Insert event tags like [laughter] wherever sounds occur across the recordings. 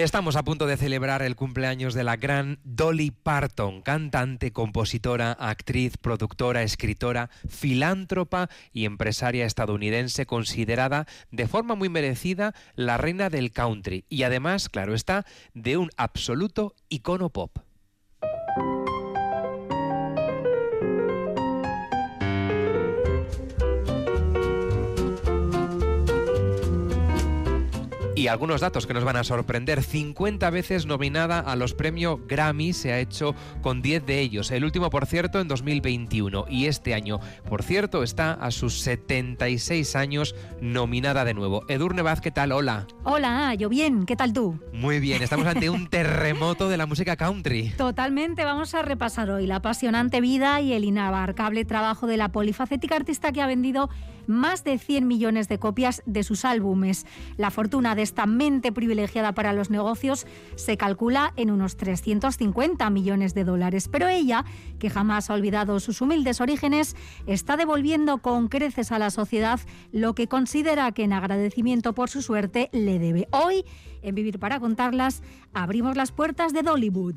Estamos a punto de celebrar el cumpleaños de la gran Dolly Parton, cantante, compositora, actriz, productora, escritora, filántropa y empresaria estadounidense considerada de forma muy merecida la reina del country y además, claro está, de un absoluto icono pop. Y algunos datos que nos van a sorprender. 50 veces nominada a los premios Grammy, se ha hecho con 10 de ellos. El último, por cierto, en 2021. Y este año, por cierto, está a sus 76 años nominada de nuevo. Edurne Vaz, ¿qué tal? Hola. Hola, yo bien. ¿Qué tal tú? Muy bien. Estamos ante un [laughs] terremoto de la música country. Totalmente. Vamos a repasar hoy la apasionante vida y el inabarcable trabajo de la polifacética artista que ha vendido más de 100 millones de copias de sus álbumes. La fortuna de esta mente privilegiada para los negocios se calcula en unos 350 millones de dólares. Pero ella, que jamás ha olvidado sus humildes orígenes, está devolviendo con creces a la sociedad lo que considera que en agradecimiento por su suerte le debe. Hoy, en Vivir para Contarlas, abrimos las puertas de Dollywood.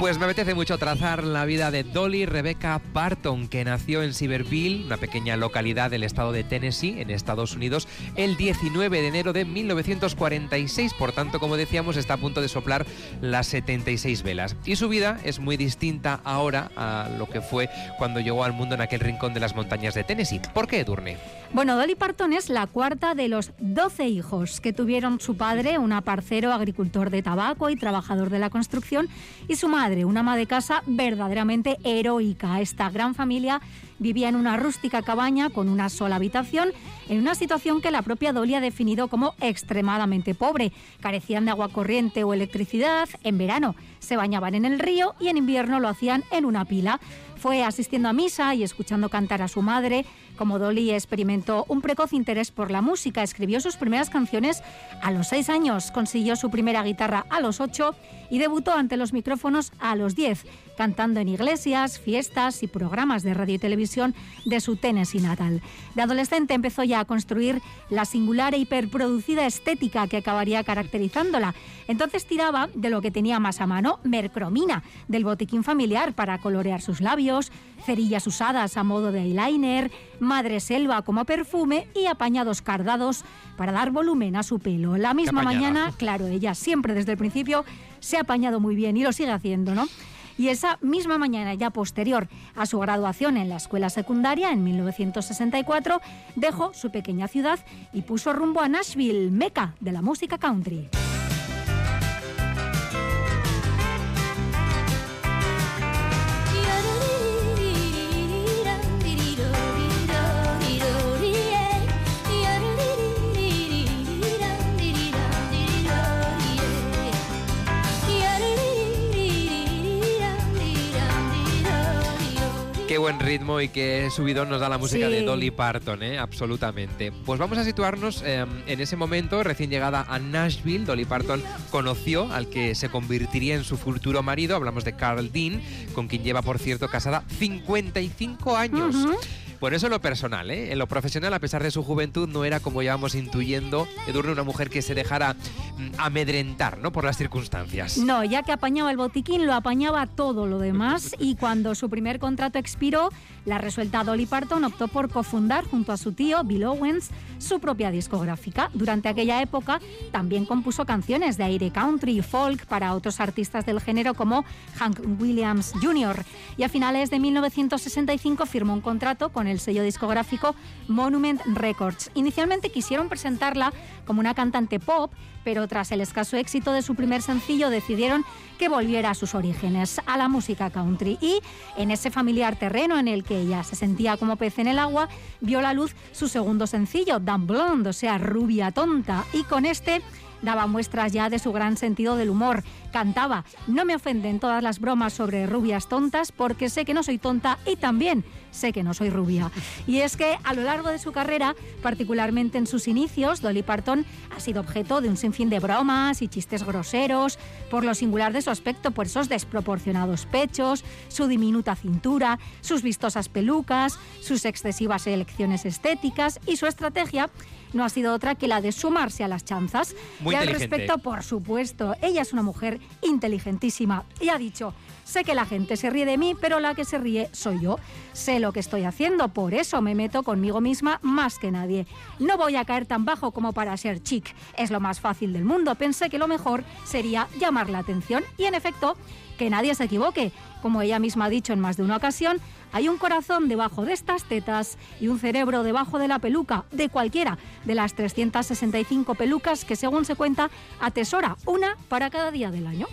Pues me apetece mucho trazar la vida de Dolly Rebecca Parton, que nació en Silverville, una pequeña localidad del estado de Tennessee, en Estados Unidos, el 19 de enero de 1946. Por tanto, como decíamos, está a punto de soplar las 76 velas. Y su vida es muy distinta ahora a lo que fue cuando llegó al mundo en aquel rincón de las montañas de Tennessee. ¿Por qué, Edurne? Bueno, Dolly Parton es la cuarta de los 12 hijos que tuvieron su padre, un aparcero, agricultor de tabaco y trabajador de la construcción, y su madre una ama de casa verdaderamente heroica. Esta gran familia vivía en una rústica cabaña con una sola habitación, en una situación que la propia Dolly ha definido como extremadamente pobre. Carecían de agua corriente o electricidad, en verano se bañaban en el río y en invierno lo hacían en una pila. Fue asistiendo a misa y escuchando cantar a su madre como Dolly experimentó un precoz interés por la música. Escribió sus primeras canciones a los seis años, consiguió su primera guitarra a los ocho y debutó ante los micrófonos a los diez, cantando en iglesias, fiestas y programas de radio y televisión de su Tennessee natal. De adolescente empezó ya a construir la singular e hiperproducida estética que acabaría caracterizándola. Entonces tiraba de lo que tenía más a mano, mercromina, del botiquín familiar para colorear sus labios, cerillas usadas a modo de eyeliner, madre selva como perfume y apañados cardados para dar volumen a su pelo. La misma mañana, claro, ella siempre desde el principio se ha apañado muy bien y lo sigue haciendo, ¿no? Y esa misma mañana, ya posterior a su graduación en la escuela secundaria en 1964, dejó su pequeña ciudad y puso rumbo a Nashville, meca de la música country. Buen ritmo y qué subidón nos da la música de Dolly Parton, ¿eh? absolutamente. Pues vamos a situarnos em, en ese momento, recién llegada a Nashville, Dolly Parton conoció al que se convertiría en su futuro marido, hablamos de Carl Dean, con quien lleva, por cierto, casada 55 años. Por eso en lo personal, ¿eh? en lo profesional, a pesar de su juventud, no era como ya vamos intuyendo, Edurne, una mujer que se dejara mm, amedrentar ¿no? por las circunstancias. No, ya que apañaba el botiquín, lo apañaba todo lo demás [laughs] y cuando su primer contrato expiró, la resuelta Dolly Parton optó por cofundar junto a su tío Bill Owens su propia discográfica. Durante aquella época también compuso canciones de aire country y folk para otros artistas del género como Hank Williams Jr. Y a finales de 1965 firmó un contrato con el sello discográfico Monument Records. Inicialmente quisieron presentarla como una cantante pop, pero tras el escaso éxito de su primer sencillo decidieron que volviera a sus orígenes, a la música country. Y en ese familiar terreno en el que ella se sentía como pez en el agua, vio la luz su segundo sencillo, Dan Blonde, o sea, rubia tonta. Y con este daba muestras ya de su gran sentido del humor. Cantaba, no me ofenden todas las bromas sobre rubias tontas porque sé que no soy tonta y también sé que no soy rubia. Y es que a lo largo de su carrera, particularmente en sus inicios, Dolly Parton ha sido objeto de un sinfín de bromas y chistes groseros por lo singular de su aspecto, por esos desproporcionados pechos, su diminuta cintura, sus vistosas pelucas, sus excesivas elecciones estéticas y su estrategia no ha sido otra que la de sumarse a las chanzas. Muy y al inteligente. respecto, por supuesto, ella es una mujer inteligentísima y ha dicho, sé que la gente se ríe de mí, pero la que se ríe soy yo. Sé lo que estoy haciendo, por eso me meto conmigo misma más que nadie. No voy a caer tan bajo como para ser chic. Es lo más fácil del mundo. Pensé que lo mejor sería llamar la atención y en efecto, que nadie se equivoque. Como ella misma ha dicho en más de una ocasión, hay un corazón debajo de estas tetas y un cerebro debajo de la peluca, de cualquiera de las 365 pelucas que según se cuenta atesora una para cada día del año.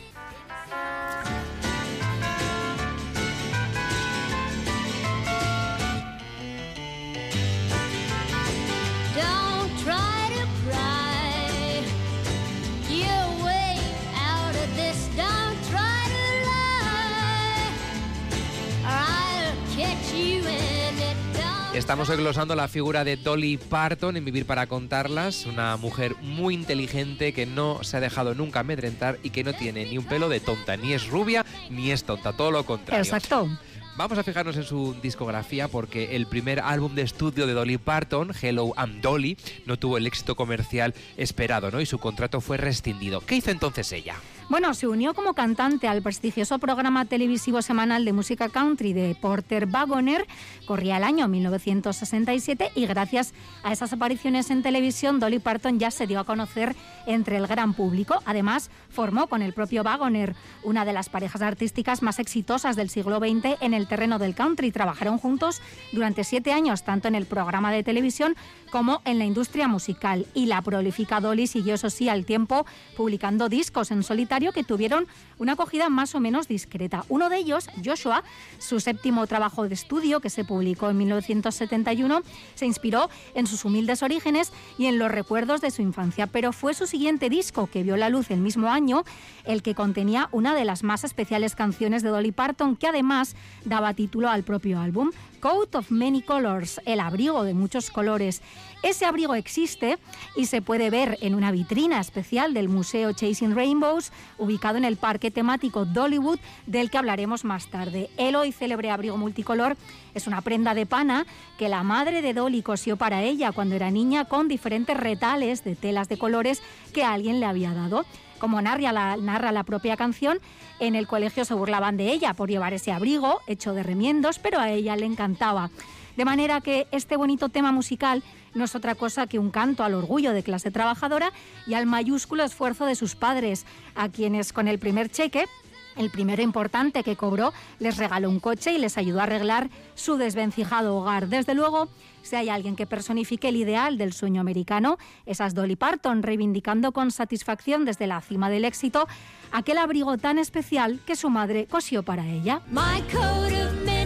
Estamos glosando la figura de Dolly Parton en Vivir para contarlas, una mujer muy inteligente que no se ha dejado nunca amedrentar y que no tiene ni un pelo de tonta, ni es rubia ni es tonta, todo lo contrario. Exacto. Vamos a fijarnos en su discografía porque el primer álbum de estudio de Dolly Parton, Hello I'm Dolly, no tuvo el éxito comercial esperado, ¿no? Y su contrato fue rescindido. ¿Qué hizo entonces ella? Bueno, se unió como cantante al prestigioso programa televisivo semanal de música country de Porter Wagoner, corría el año 1967 y gracias a esas apariciones en televisión Dolly Parton ya se dio a conocer entre el gran público. Además, formó con el propio Wagoner una de las parejas artísticas más exitosas del siglo XX en el terreno del country. Trabajaron juntos durante siete años, tanto en el programa de televisión como en la industria musical. Y la prolífica Dolly siguió, eso sí, al tiempo publicando discos en solitario que tuvieron una acogida más o menos discreta. Uno de ellos, Joshua, su séptimo trabajo de estudio que se publicó en 1971, se inspiró en sus humildes orígenes y en los recuerdos de su infancia, pero fue su siguiente disco que vio la luz el mismo año, el que contenía una de las más especiales canciones de Dolly Parton, que además daba título al propio álbum. Coat of Many Colors, el abrigo de muchos colores. Ese abrigo existe y se puede ver en una vitrina especial del Museo Chasing Rainbows, ubicado en el parque temático Dollywood, del que hablaremos más tarde. El hoy célebre abrigo multicolor es una prenda de pana que la madre de Dolly cosió para ella cuando era niña con diferentes retales de telas de colores que alguien le había dado. Como narra la, narra la propia canción, en el colegio se burlaban de ella por llevar ese abrigo hecho de remiendos, pero a ella le encantaba. De manera que este bonito tema musical no es otra cosa que un canto al orgullo de clase trabajadora y al mayúsculo esfuerzo de sus padres, a quienes con el primer cheque el primero importante que cobró les regaló un coche y les ayudó a arreglar su desvencijado hogar. Desde luego, si hay alguien que personifique el ideal del sueño americano, esa es Dolly Parton, reivindicando con satisfacción desde la cima del éxito aquel abrigo tan especial que su madre cosió para ella. My of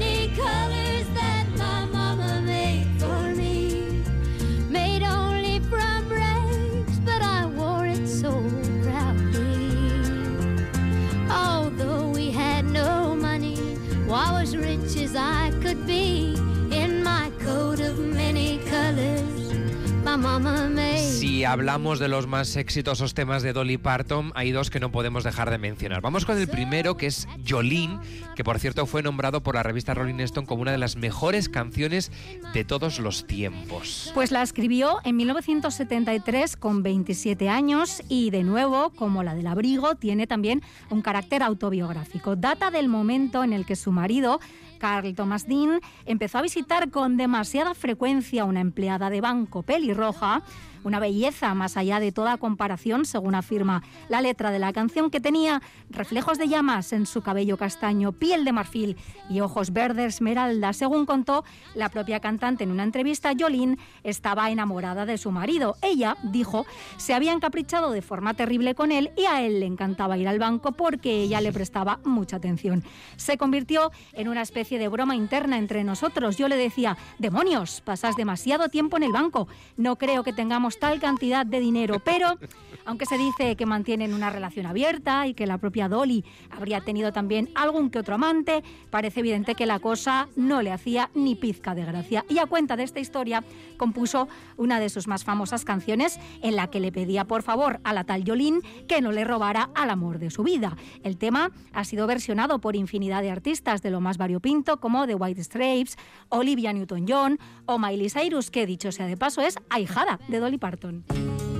Si hablamos de los más exitosos temas de Dolly Parton, hay dos que no podemos dejar de mencionar. Vamos con el primero, que es Jolene, que por cierto fue nombrado por la revista Rolling Stone como una de las mejores canciones de todos los tiempos. Pues la escribió en 1973 con 27 años y de nuevo, como la del abrigo, tiene también un carácter autobiográfico. Data del momento en el que su marido Carl Thomas Dean empezó a visitar con demasiada frecuencia una empleada de banco pelirroja una belleza más allá de toda comparación, según afirma la letra de la canción, que tenía reflejos de llamas en su cabello castaño, piel de marfil y ojos verde esmeralda. Según contó la propia cantante en una entrevista, Jolene estaba enamorada de su marido. Ella, dijo, se había encaprichado de forma terrible con él y a él le encantaba ir al banco porque ella le prestaba mucha atención. Se convirtió en una especie de broma interna entre nosotros. Yo le decía, demonios, pasas demasiado tiempo en el banco. No creo que tengamos tal cantidad de dinero, pero aunque se dice que mantienen una relación abierta y que la propia Dolly habría tenido también algún que otro amante, parece evidente que la cosa no le hacía ni pizca de gracia. Y a cuenta de esta historia, compuso una de sus más famosas canciones en la que le pedía por favor a la tal Jolene que no le robara al amor de su vida. El tema ha sido versionado por infinidad de artistas de lo más variopinto como The White Stripes, Olivia Newton-John o Miley Cyrus, que dicho sea de paso es ahijada de Dolly Parton. Jolene,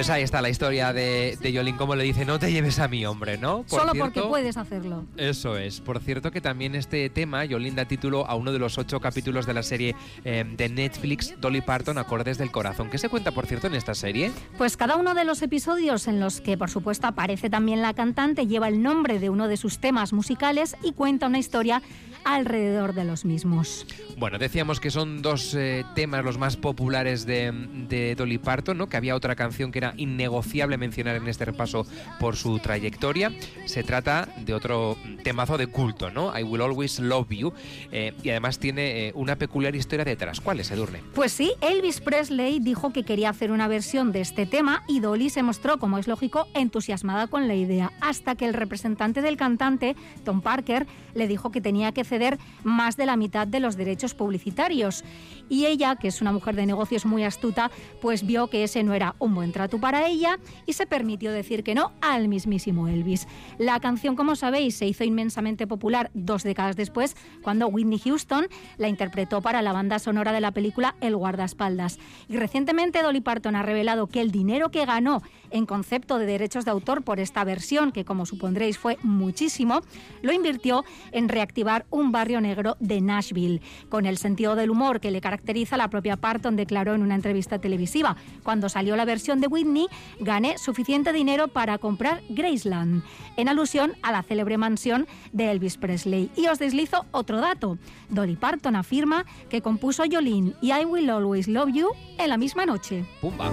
Pues ahí está la historia de, de Yolín, como le dice, no te lleves a mi hombre, ¿no? Por Solo cierto- porque puedes hacerlo. Eso es. Por cierto que también este tema, Yolín da título a uno de los ocho capítulos de la serie eh, de Netflix, Dolly Parton, Acordes del Corazón. ¿Qué se cuenta, por cierto, en esta serie? Pues cada uno de los episodios en los que por supuesto aparece también la cantante lleva el nombre de uno de sus temas musicales y cuenta una historia alrededor de los mismos. Bueno, decíamos que son dos eh, temas los más populares de, de Dolly Parton, ¿no? Que había otra canción que era innegociable mencionar en este repaso por su trayectoria. Se trata de otro temazo de culto, ¿no? I Will Always Love You. eh, y además tiene eh, una peculiar historia detrás. ¿Cuál es, Edurne? Pues sí, Elvis Presley dijo que quería hacer una versión de este tema y Dolly se mostró, como es lógico, entusiasmada con la idea, hasta que el representante del cantante, Tom Parker, le dijo que tenía que ceder más de la mitad de los derechos publicitarios. Y ella, que es una mujer de negocios muy astuta, pues vio que ese no era un buen trato para ella y se permitió decir que no al mismísimo Elvis. La canción, como sabéis, se hizo inmensamente popular dos décadas después, cuando Whitney Houston la interpretó para la banda sonora de la película El guardaespaldas. Y recientemente Dolly Parton ha revelado que el dinero que ganó en concepto de derechos de autor por esta versión, que como supondréis fue muchísimo, lo invirtió en reactivar un barrio negro de Nashville. Con el sentido del humor que le caracteriza, la propia Parton declaró en una entrevista televisiva, cuando salió la versión de Whitney, gané suficiente dinero para comprar Graceland, en alusión a la célebre mansión de Elvis Presley. Y os deslizo otro dato. Dolly Parton afirma que compuso Jolene y I Will Always Love You en la misma noche. ¡Pumba!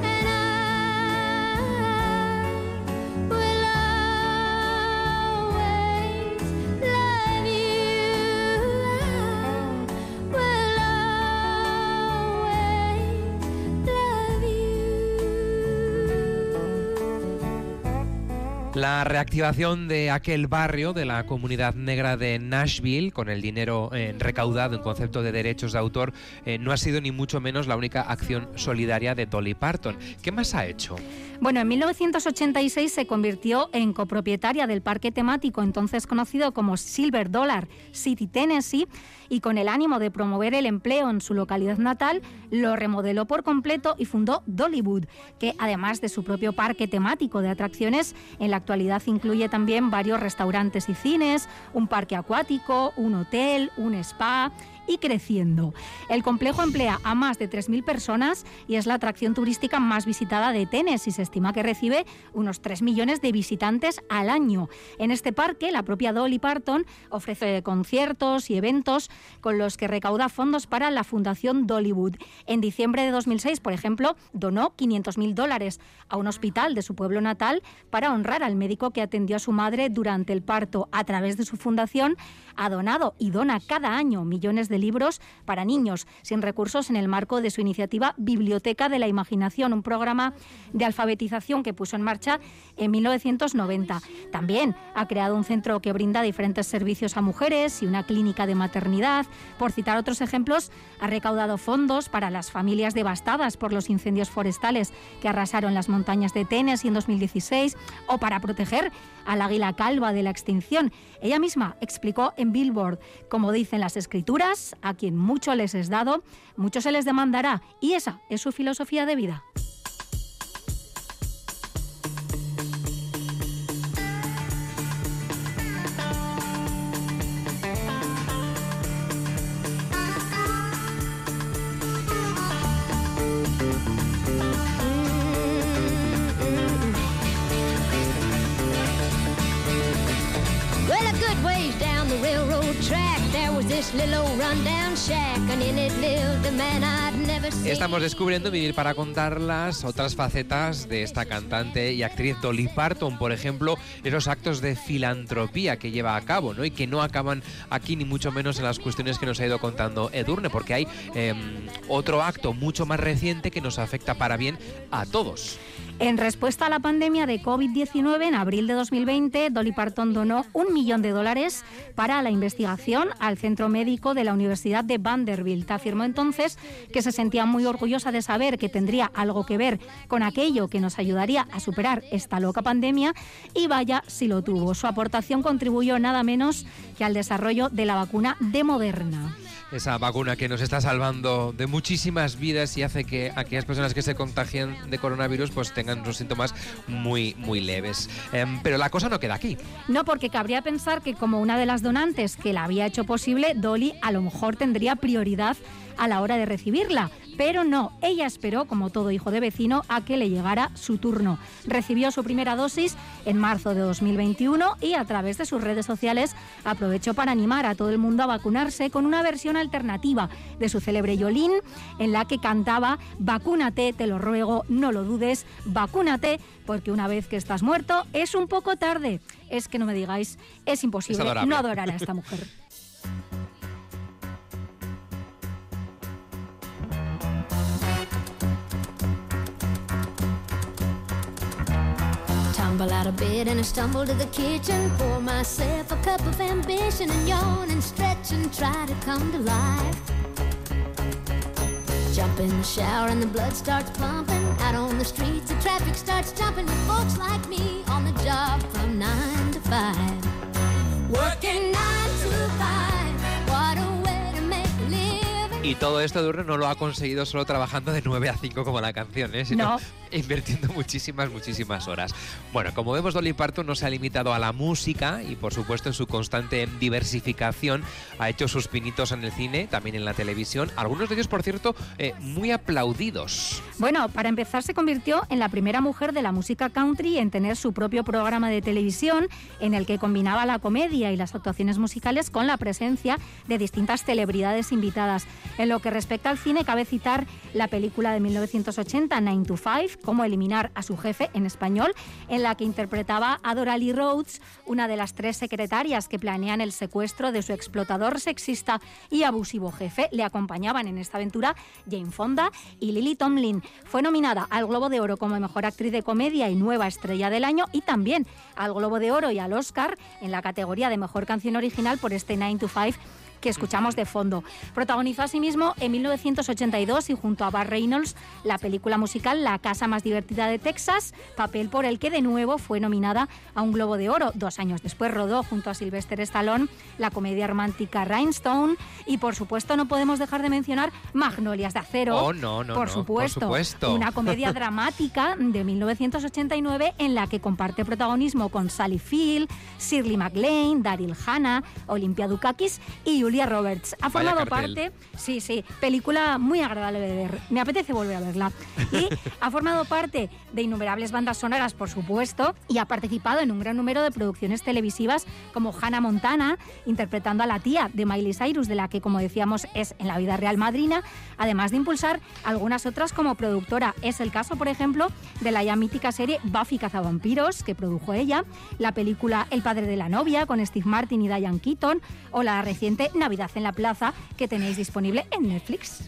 La reactivación de aquel barrio de la comunidad negra de Nashville, con el dinero eh, recaudado en concepto de derechos de autor, eh, no ha sido ni mucho menos la única acción solidaria de Dolly Parton. ¿Qué más ha hecho? Bueno, en 1986 se convirtió en copropietaria del parque temático entonces conocido como Silver Dollar City, Tennessee, y con el ánimo de promover el empleo en su localidad natal, lo remodeló por completo y fundó Dollywood, que además de su propio parque temático de atracciones, en la actualidad incluye también varios restaurantes y cines, un parque acuático, un hotel, un spa y creciendo. El complejo emplea a más de 3.000 personas y es la atracción turística más visitada de Tennessee. Se estima que recibe unos 3 millones de visitantes al año. En este parque, la propia Dolly Parton ofrece conciertos y eventos con los que recauda fondos para la Fundación Dollywood. En diciembre de 2006, por ejemplo, donó 500.000 dólares a un hospital de su pueblo natal para honrar al médico que atendió a su madre durante el parto. A través de su fundación, ha donado y dona cada año millones de de libros para niños sin recursos en el marco de su iniciativa Biblioteca de la Imaginación, un programa de alfabetización que puso en marcha en 1990. También ha creado un centro que brinda diferentes servicios a mujeres y una clínica de maternidad. Por citar otros ejemplos, ha recaudado fondos para las familias devastadas por los incendios forestales que arrasaron las montañas de Tennessee en 2016 o para proteger al águila calva de la extinción. Ella misma explicó en Billboard, como dicen las escrituras, a quien mucho les es dado, mucho se les demandará y esa es su filosofía de vida. Estamos descubriendo Vivir para contar las otras facetas de esta cantante y actriz Dolly Parton, por ejemplo, esos actos de filantropía que lleva a cabo, ¿no? Y que no acaban aquí ni mucho menos en las cuestiones que nos ha ido contando Edurne, porque hay eh, otro acto mucho más reciente que nos afecta para bien a todos. En respuesta a la pandemia de COVID-19, en abril de 2020, Dolly Parton donó un millón de dólares para la investigación al centro médico de la Universidad de Vanderbilt. Afirmó entonces que se sentía muy orgullosa de saber que tendría algo que ver con aquello que nos ayudaría a superar esta loca pandemia y vaya si lo tuvo. Su aportación contribuyó nada menos que al desarrollo de la vacuna de Moderna. Esa vacuna que nos está salvando de muchísimas vidas y hace que aquellas personas que se contagian de coronavirus pues tengan unos síntomas muy, muy leves. Em, pero la cosa no queda aquí. No, porque cabría pensar que como una de las donantes que la había hecho posible, Dolly a lo mejor tendría prioridad a la hora de recibirla. Pero no, ella esperó, como todo hijo de vecino, a que le llegara su turno. Recibió su primera dosis en marzo de 2021 y a través de sus redes sociales aprovechó para animar a todo el mundo a vacunarse con una versión alternativa de su célebre Yolín en la que cantaba Vacúnate, te lo ruego, no lo dudes, vacúnate, porque una vez que estás muerto es un poco tarde. Es que no me digáis, es imposible no adorar a esta mujer. [laughs] Tumble out of bed and I stumble to the kitchen. Pour myself a cup of ambition and yawn and stretch and try to come to life. Jump in the shower and the blood starts pumping. Out on the streets, the traffic starts jumping. With folks like me on the job from nine to five. Working nine to five. What a way to make a living. Y todo esto Durne no lo ha conseguido solo trabajando de 9 a 5 como la canción, ¿eh? sino No. [laughs] invirtiendo muchísimas, muchísimas horas. Bueno, como vemos, Dolly Parton no se ha limitado a la música y, por supuesto, en su constante diversificación ha hecho sus pinitos en el cine, también en la televisión. Algunos de ellos, por cierto, eh, muy aplaudidos. Bueno, para empezar se convirtió en la primera mujer de la música country en tener su propio programa de televisión en el que combinaba la comedia y las actuaciones musicales con la presencia de distintas celebridades invitadas. En lo que respecta al cine, cabe citar la película de 1980, 9 to 5, Cómo eliminar a su jefe en español, en la que interpretaba a Doralee Rhodes, una de las tres secretarias que planean el secuestro de su explotador sexista y abusivo jefe. Le acompañaban en esta aventura Jane Fonda y Lily Tomlin. Fue nominada al Globo de Oro como Mejor Actriz de Comedia y Nueva Estrella del Año y también al Globo de Oro y al Oscar en la categoría de Mejor Canción Original por este 9 to 5 que escuchamos de fondo. Protagonizó asimismo en 1982 y junto a Bar Reynolds la película musical La casa más divertida de Texas, papel por el que de nuevo fue nominada a un Globo de Oro. Dos años después rodó junto a Sylvester Stallone la comedia romántica Rhinestone y por supuesto no podemos dejar de mencionar Magnolias de Acero. Oh, no, no, por no, por supuesto, supuesto. una [laughs] comedia dramática de 1989 en la que comparte protagonismo con Sally Field, Shirley MacLaine, Daryl Hannah, Olympia Dukakis y Julia Roberts. Ha Vaya formado cartel. parte, sí, sí, película muy agradable de ver. Me apetece volver a verla. Y [laughs] ha formado parte de innumerables bandas sonoras, por supuesto, y ha participado en un gran número de producciones televisivas como Hannah Montana, interpretando a la tía de Miley Cyrus, de la que, como decíamos, es en la vida real madrina, además de impulsar algunas otras como productora. Es el caso, por ejemplo, de la ya mítica serie Buffy Cazavampiros, que produjo ella, la película El padre de la novia, con Steve Martin y Diane Keaton, o la reciente Navidad en la Plaza que tenéis disponible en Netflix.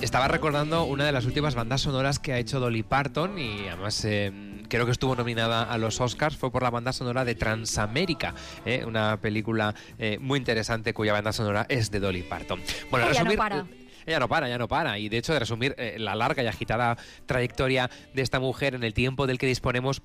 Estaba recordando una de las últimas bandas sonoras que ha hecho Dolly Parton y además eh, creo que estuvo nominada a los Oscars, fue por la banda sonora de Transamérica, eh, una película eh, muy interesante cuya banda sonora es de Dolly Parton. Bueno, Ella resumir, no para. Ella no para, ya no para. Y de hecho, de resumir la larga y agitada trayectoria de esta mujer en el tiempo del que disponemos,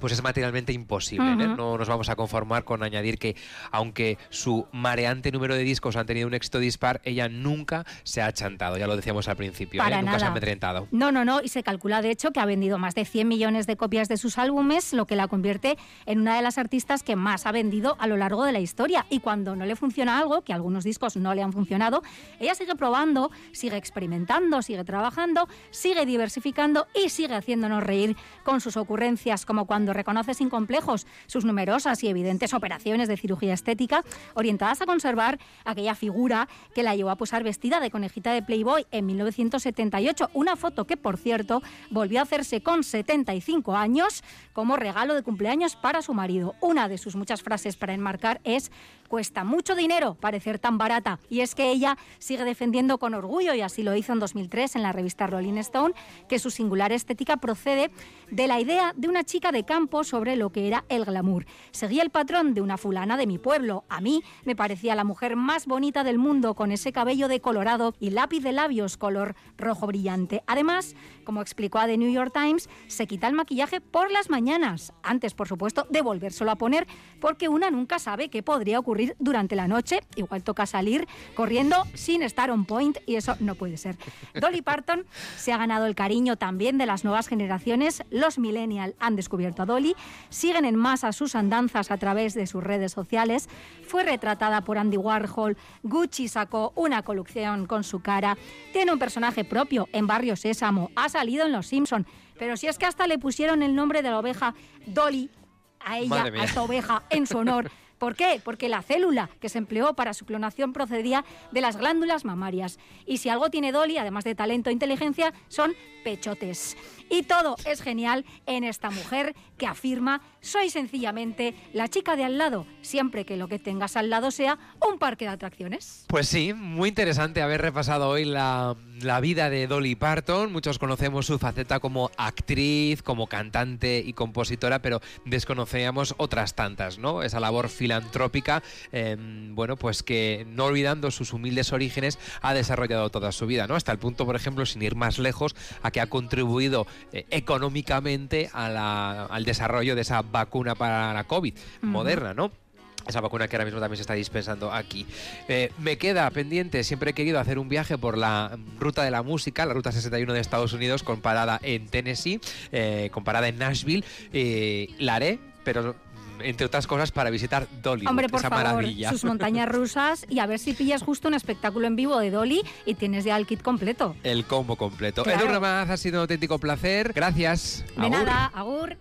pues es materialmente imposible. ¿eh? No nos vamos a conformar con añadir que, aunque su mareante número de discos han tenido un éxito dispar, ella nunca se ha chantado, ya lo decíamos al principio, ¿eh? nunca se ha amedrentado. No, no, no, y se calcula de hecho que ha vendido más de 100 millones de copias de sus álbumes, lo que la convierte en una de las artistas que más ha vendido a lo largo de la historia. Y cuando no le funciona algo, que algunos discos no le han funcionado, ella sigue probando, sigue experimentando, sigue trabajando, sigue diversificando y sigue haciéndonos reír con sus ocurrencias, como cuando reconoce sin complejos sus numerosas y evidentes operaciones de cirugía estética orientadas a conservar aquella figura que la llevó a posar vestida de conejita de Playboy en 1978. Una foto que, por cierto, volvió a hacerse con 75 años como regalo de cumpleaños para su marido. Una de sus muchas frases para enmarcar es cuesta mucho dinero parecer tan barata. Y es que ella sigue defendiendo con orgullo, y así lo hizo en 2003 en la revista Rolling Stone, que su singular estética procede de la idea de una chica de campo sobre lo que era el glamour. Seguía el patrón de una fulana de mi pueblo. A mí me parecía la mujer más bonita del mundo, con ese cabello de colorado y lápiz de labios color rojo brillante. Además, como explicó a The New York Times, se quita el maquillaje por las mañanas, antes, por supuesto, de volvérselo a poner, porque una nunca sabe qué podría ocurrir durante la noche. Igual toca salir corriendo sin estar on point y eso no puede ser. [laughs] Dolly Parton se ha ganado el cariño también de las nuevas generaciones. Los millennials han descubierto a Dolly, siguen en masa sus andanzas a través de sus redes sociales. Fue retratada por Andy Warhol, Gucci sacó una colección con su cara, tiene un personaje propio en Barrio Sésamo, ha salido en Los Simpson, pero si es que hasta le pusieron el nombre de la oveja Dolly a ella, a esta oveja, en su honor. [laughs] ¿Por qué? Porque la célula que se empleó para su clonación procedía de las glándulas mamarias. Y si algo tiene Dolly, además de talento e inteligencia, son pechotes. Y todo es genial en esta mujer que afirma, soy sencillamente la chica de al lado, siempre que lo que tengas al lado sea un parque de atracciones. Pues sí, muy interesante haber repasado hoy la, la vida de Dolly Parton. Muchos conocemos su faceta como actriz, como cantante y compositora, pero desconocíamos otras tantas, ¿no? Esa labor filantrópica, em, bueno, pues que no olvidando sus humildes orígenes ha desarrollado toda su vida, ¿no? Hasta el punto, por ejemplo, sin ir más lejos, a que ha contribuido eh, económicamente al desarrollo de esa vacuna para la COVID moderna, ¿no? Esa vacuna que ahora mismo también se está dispensando aquí. Eh, me queda pendiente, siempre he querido hacer un viaje por la ruta de la música, la ruta 61 de Estados Unidos, con parada en Tennessee, eh, con parada en Nashville. la haré, pero entre otras cosas, para visitar Dolly. Hombre, por esa favor, maravilla. sus montañas rusas y a ver si pillas justo un espectáculo en vivo de Dolly y tienes ya el kit completo. El combo completo. Claro. Edurne ha sido un auténtico placer. Gracias. De nada, agur.